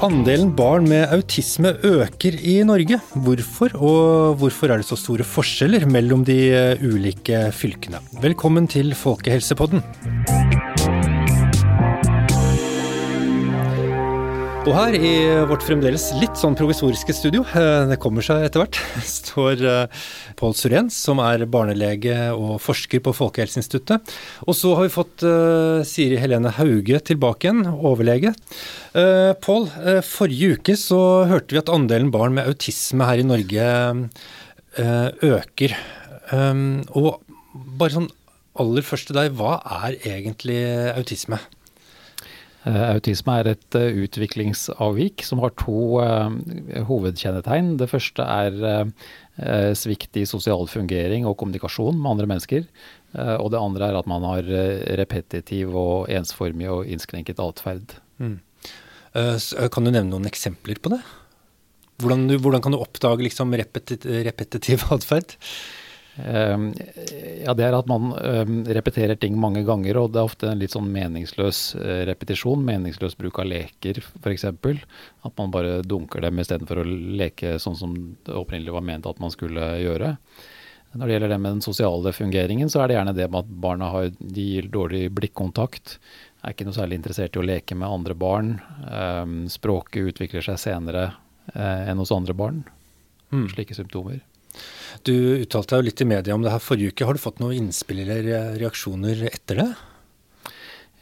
Andelen barn med autisme øker i Norge. Hvorfor, og hvorfor er det så store forskjeller mellom de ulike fylkene? Velkommen til Folkehelsepodden. Og her i vårt fremdeles litt sånn provisoriske studio, eh, det kommer seg etter hvert, står eh, Pål Surén, som er barnelege og forsker på Folkehelseinstituttet. Og så har vi fått uh, Siri Helene Hauge tilbake igjen, overlege. Pål, forrige uke så hørte vi at andelen barn med autisme her i Norge øker. Og bare sånn aller først til deg, hva er egentlig autisme? Eh, autisme er et uh, utviklingsavvik som har to uh, hovedkjennetegn. Det første er svikt i sosial fungering og kommunikasjon med andre mennesker. og det andre er at man har repetitiv og ensformig og innskrenket atferd. Mm. kan du nevne noen eksempler på det? Hvordan, du, hvordan kan du oppdage liksom, repetitiv atferd? Ehm, ja, det er at man ehm, repeterer ting mange ganger, og det er ofte en litt sånn meningsløs eh, repetisjon. Meningsløs bruk av leker, f.eks. At man bare dunker dem istedenfor å leke sånn som det opprinnelig var ment at man skulle gjøre. Når det gjelder det med den sosiale fungeringen, så er det gjerne det med at barna har, de gir dårlig blikkontakt. Er ikke noe særlig interessert i å leke med andre barn. Um, språket utvikler seg senere uh, enn hos andre barn. Mm. Slike symptomer. Du uttalte deg litt i media om det her forrige uke. Har du fått noen innspill eller reaksjoner etter det?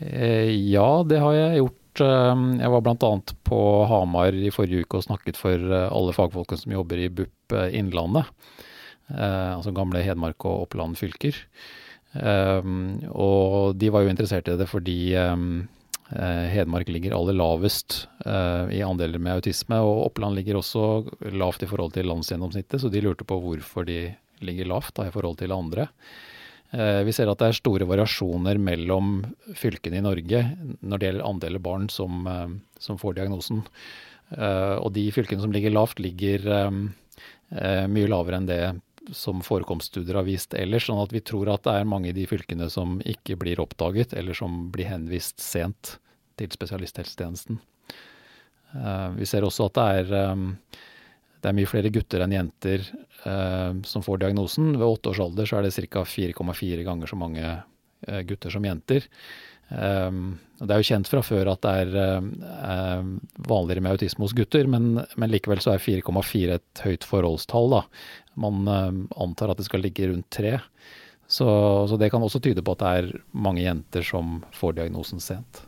Eh, ja, det har jeg gjort. Eh, jeg var bl.a. på Hamar i forrige uke og snakket for eh, alle fagfolkene som jobber i BUP Innlandet. Altså gamle Hedmark og Oppland fylker. Og de var jo interessert i det fordi Eh, Hedmark ligger aller lavest eh, i andeler med autisme, og Oppland ligger også lavt i forhold til landsgjennomsnittet, så de lurte på hvorfor de ligger lavt da, i forhold til andre. Eh, vi ser at det er store variasjoner mellom fylkene i Norge når det gjelder andeler barn som, som får diagnosen. Og de fylkene som ligger lavt, ligger mye lavere enn det som forekomststudier har vist ellers. Sånn at vi tror at det er mange i de fylkene som ikke blir oppdaget, eller som blir henvist sent til spesialisthelsetjenesten. Uh, vi ser også at det er, um, det er mye flere gutter enn jenter uh, som får diagnosen. Ved åtte års alder så er det ca. 4,4 ganger så mange gutter som jenter. Um, det er jo kjent fra før at det er uh, vanligere med autisme hos gutter, men, men likevel så er 4,4 et høyt forholdstall. da. Man antar at det skal ligge rundt 3. Så, så, det kan også tyde på at det er mange jenter som får diagnosen sent.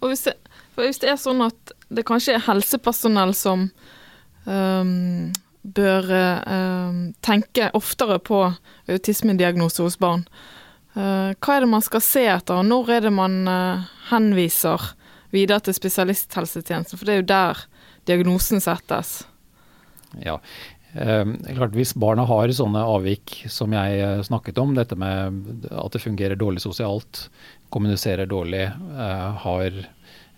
Og hvis det, hvis det er sånn at det kanskje er helsepersonell som um, bør um, tenke oftere på autismediagnose hos barn, hva er det man skal se etter, og når er det man eh, henviser videre til spesialisthelsetjenesten? For det er jo der diagnosen settes. Ja, Eh, klart Hvis barna har sånne avvik som jeg eh, snakket om, dette med at det fungerer dårlig sosialt, kommuniserer dårlig, eh, har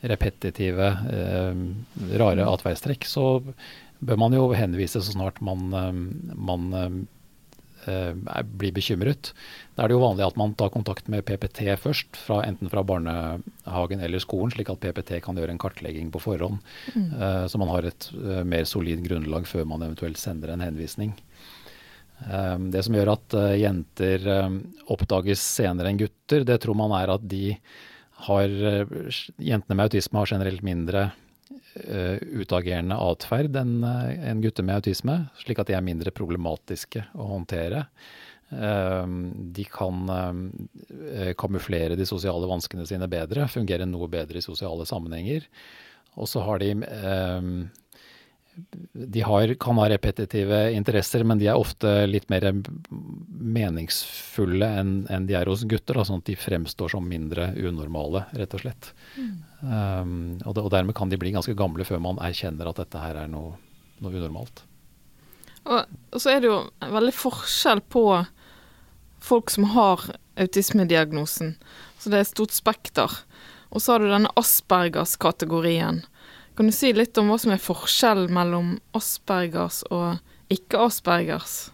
repetitive, eh, rare atferdstrekk, så bør man jo henvise så snart man, man Eh, blir bekymret. Da er det jo vanlig at man tar kontakt med PPT først, fra, enten fra barnehagen eller skolen, slik at PPT kan gjøre en kartlegging på forhånd. Mm. Uh, så man har et uh, mer solid grunnlag før man eventuelt sender en henvisning. Det som gjør at jenter oppdages senere enn gutter, det tror man er at de har Jentene med autisme har generelt mindre utagerende atferd enn uh, en gutter med autisme, slik at de er mindre problematiske å håndtere. Uh, de kan kamuflere de sosiale vanskene sine bedre, fungere noe bedre i sosiale sammenhenger. Og så har de de har, kan ha repetitive interesser, men de er ofte litt mer meningsfulle enn, en de er hos gutter. Da, sånn at de fremstår som mindre unormale, rett og slett. Mm. Um, og, det, og, dermed kan de bli ganske gamle før man erkjenner at dette her er noe, noe unormalt. Og, og, så er det jo veldig forskjell på folk som har autismediagnosen. Så det er et stort spekter. Og så har du denne Aspergers-kategorien. Kan du si litt om hva som er forskjellen mellom Aspergers og ikke-Aspergers?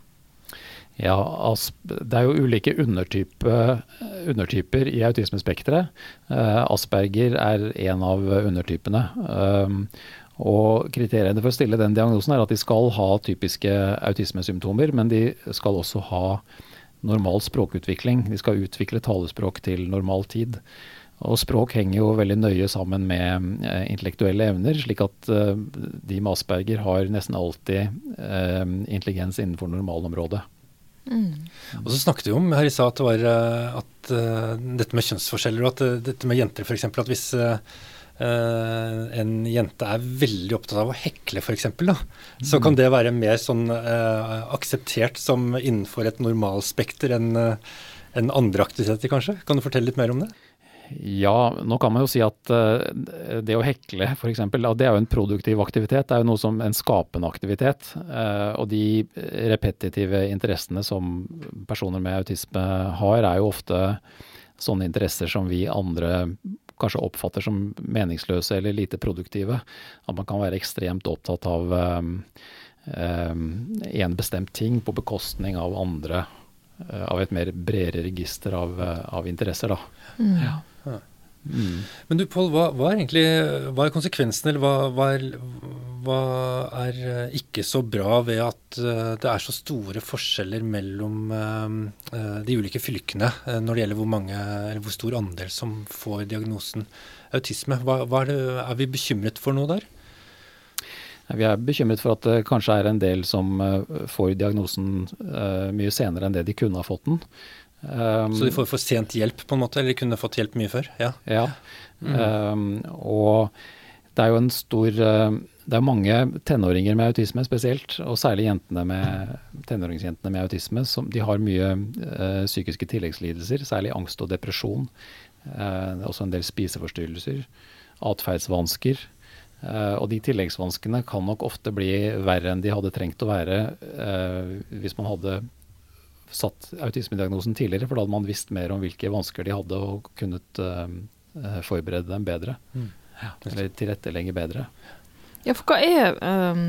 Ja, det er jo ulike undertype, undertyper i autismespekteret. Asperger er en av undertypene. Og kriteriene for å stille den diagnosen er at de skal ha typiske autismesymptomer, men de skal også ha normal språkutvikling. De skal utvikle talespråk til normal tid. Og språk henger jo veldig nøye sammen med eh, intellektuelle evner, slik at eh, de med Asperger har nesten alltid eh, intelligens innenfor normalområdet. Mm. Og så snakket vi om her i stad at, det var, eh, at uh, dette med kjønnsforskjeller og at uh, dette med jenter f.eks. At hvis uh, Uh, en jente er veldig opptatt av å hekle, f.eks., mm. så kan det være mer sånn uh, akseptert som innenfor et normalspekter enn uh, en andre aktiviteter, kanskje? Kan du fortelle litt mer om det? Ja, nå kan man jo si at det å hekle f.eks., det er jo en produktiv aktivitet. Det er jo noe som en skapende aktivitet. og de repetitive interessene som personer med autisme har, er jo ofte sånne interesser som vi andre kanskje oppfatter som meningsløse eller lite produktive. At man kan være ekstremt opptatt av én um, bestemt ting på bekostning av andre. Av et mer bredere register av, av interesser, da. Mm. Ja. Men du Pål, hva, hva, er egentlig hva er konsekvensen, eller hva, hva, er, hva, er, eh, ikke så bra ved at uh, det er så store forskjeller mellom uh, de ulike fylkene når det gjelder hvor, mange, hvor stor andel som får diagnosen autisme? Er, det, er, vi bekymret for noe der? Vi er bekymret for at det kanskje er en del som får diagnosen mye senere enn det de kunne ha fått den. Um, så de får for sent hjelp, på en måte, eller de kunne fått hjelp mye før? Ja. ja. Mm. Um, og det er jo en stor uh, Det er mange tenåringer med autisme spesielt, og særlig jentene med, tenåringsjentene med autisme. Som, de har mye uh, psykiske tilleggslidelser, særlig angst og depresjon. Uh, det er også en del spiseforstyrrelser. Atferdsvansker. Uh, og de tilleggsvanskene kan nok ofte bli verre enn de hadde trengt å være uh, hvis man hadde satt autismediagnosen tidligere, for da hadde man visst mer om hvilke vansker de hadde og kunnet uh, forberede dem bedre. Mm. Ja, eller tilrettelegge bedre. Ja, for hva er um,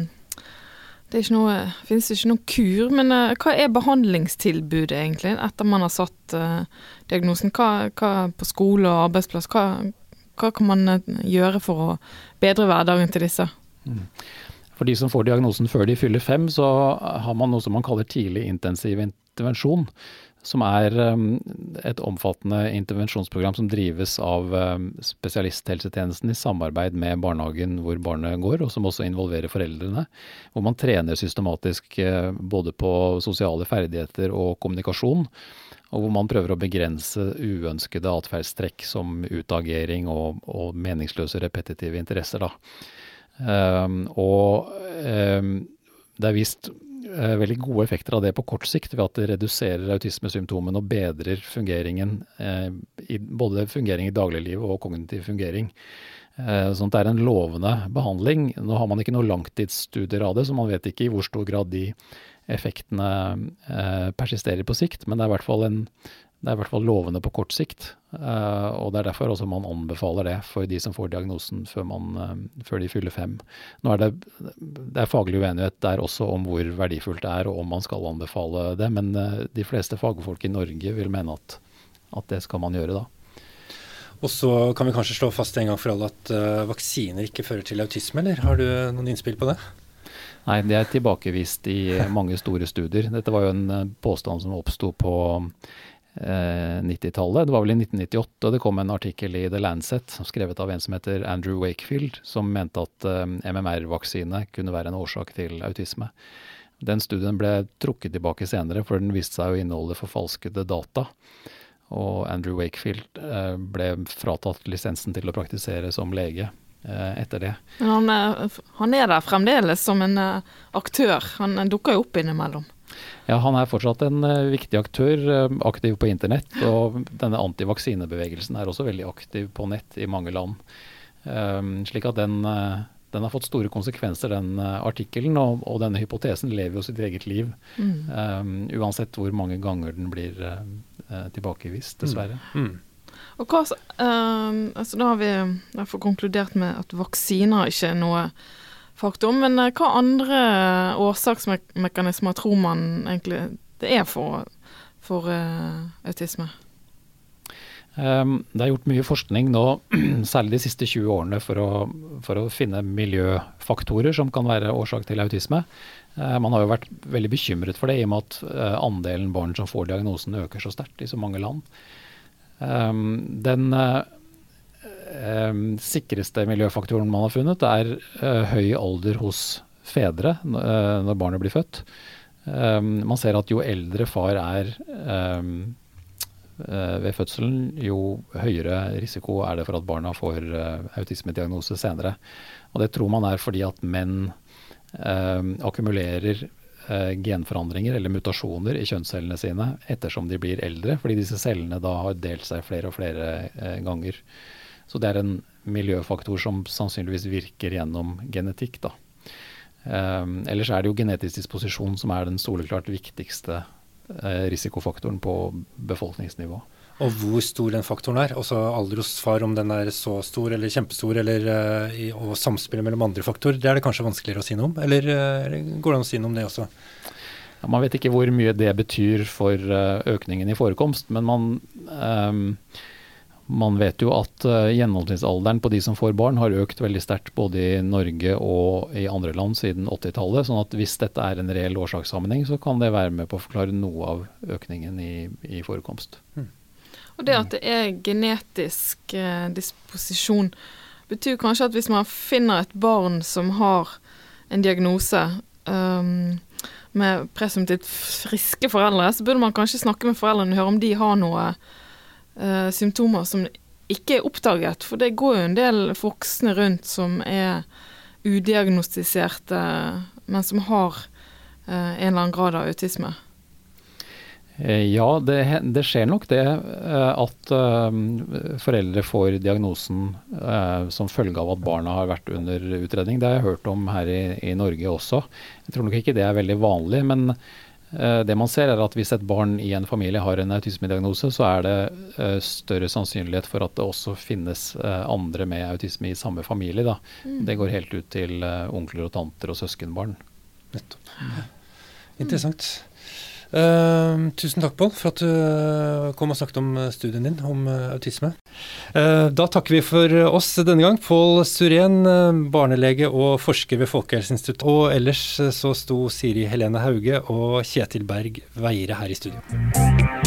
Det er ikke noe, finnes ikke noen kur, men uh, hva er behandlingstilbudet egentlig etter man har satt uh, diagnosen? Hva, hva, på skole og arbeidsplass, hva, hva kan man gjøre for å bedre hverdagen til disse? Mm. For de som får diagnosen før de fyller fem, så har man noe som man kaller tidlig intensiv intervensjon. Som er um, et omfattende intervensjonsprogram som drives av um, spesialisthelsetjenesten i samarbeid med barnehagen hvor barnet går, og som også involverer foreldrene. Hvor man trener systematisk uh, både på sosiale ferdigheter og kommunikasjon. Og hvor man prøver å begrense uønskede atferdstrekk som utagering og, og meningsløse repetitive interesser. Da. Um, og um, det er vist Eh, veldig gode effekter av det på kort sikt, ved at det reduserer autismesymptomene og bedrer fungeringen, eh, i, både fungering i dagliglivet og kognitiv fungering. Eh, sånn at det er en lovende behandling. Nå har man ikke noen langtidsstudier av det, så man vet ikke i hvor stor grad de effektene eh, persisterer på sikt, men det er i hvert fall en det er i hvert fall lovende på kort sikt. Uh, og det er derfor også man anbefaler det for de som får diagnosen før, man, uh, før de fyller fem. Nå er det, det er faglig uenighet der også om hvor verdifullt det er og om man skal anbefale det, men uh, de fleste fagfolk i Norge vil mene at, at, det skal man gjøre da. Og så kan vi kanskje slå fast en gang for alle at vaksiner ikke fører til autisme, eller har du noen innspill på det? Nei, det er tilbakevist i mange store studier. Dette var jo en påstand som oppsto på 90-tallet. Det var vel i 1998 det kom en artikkel i The Lancet skrevet av en som heter Andrew Wakefield, som mente at eh, MMR-vaksine kunne være en årsak til autisme. Den studien ble trukket tilbake senere, for den viste seg å inneholde forfalskede data. Og Andrew Wakefield uh, ble fratatt lisensen til å praktisere som lege etter det. Men han han er, der fremdeles som en aktør. Han dukker jo opp innimellom. Ja, Han er fortsatt en uh, viktig aktør, uh, aktiv på internett. Og denne antivaksinebevegelsen er også veldig aktiv på nett i mange land. Um, slik at den, uh, den, har fått store konsekvenser, den artikkelen. Og, og, denne hypotesen lever jo sitt eget liv. Mm. Um, uansett hvor mange ganger den blir tilbakevist, dessverre. Mm. Mm. Og hva, altså Da har vi derfor konkludert med at vaksiner ikke er noe faktum. Men eh, hva andre årsaksmekanismer tror man egentlig det er for, for uh, autisme? Um, det er gjort mye forskning nå, særlig de siste 20 årene, for å, for å finne miljøfaktorer som kan være årsak til autisme. Man har jo vært veldig bekymret for det, i og med at andelen barn som får diagnosen øker så sterkt i så mange land. Um, den sikreste miljøfaktoren man har funnet, er høy alder hos fedre når barnet blir født. Um, man ser at jo eldre far er um, ved fødselen, jo høyere risiko er det for at barna får uh, autismediagnose senere. Og det tror man er fordi at menn um, akkumulerer genforandringer eller mutasjoner i kjønnscellene sine ettersom de blir eldre, fordi disse cellene da har delt seg flere og flere ganger. Så det er en miljøfaktor som sannsynligvis virker gjennom genetikk. da. Um, ellers er det jo genetisk disposisjon som er den soleklart viktigste uh, risikofaktoren på befolkningsnivå. Og hvor stor den faktoren er, altså alder hos far, om den er så stor eller kjempestor, eller, uh, i, og samspillet mellom andre faktorer, det er det kanskje vanskeligere å si noe om? Eller, uh, eller går det an å si noe om det også? Ja, man vet ikke hvor mye det betyr for økningen i forekomst, men man um, man vet jo at uh, gjennomsnittsalderen på de som får barn har økt veldig sterkt både i Norge og i andre land siden 80-tallet. sånn at hvis dette er en reell årsakssammenheng, så kan det være med på å forklare noe av økningen i, i forekomst. Mm. Og det at det er genetisk eh, disposisjon, betyr kanskje at hvis man finner et barn som har en diagnose um, med presumptivt friske foreldre, så burde man kanskje snakke med foreldrene og høre om de har noe uh, symptomer som ikke er oppdaget. For det går jo en del voksne rundt som er udiagnostiserte, men som har uh, en eller annen grad av autisme. Eh, ja, det, det, skjer nok det at foreldre får diagnosen som følge av at barna har vært under utredning. Det har jeg hørt om her i, i Norge også. Jeg tror nok ikke det er veldig vanlig. men det man ser er at Hvis et barn i en familie har en autismediagnose, så er det eh, større sannsynlighet for at det også finnes eh, andre med autisme i samme familie. Mm. Det går helt ut til onkler og tanter og søskenbarn. Nettopp. Interessant. Uh, tusen takk, Pål, for at du eh, kom og snakket om eh, studien din om uh, autisme. Da takker vi for oss denne gang. Pål Surén, barnelege og forsker ved Folkehelseinstituttet. Og ellers så sto Siri Helene Hauge og Kjetil Berg Veire her i studio.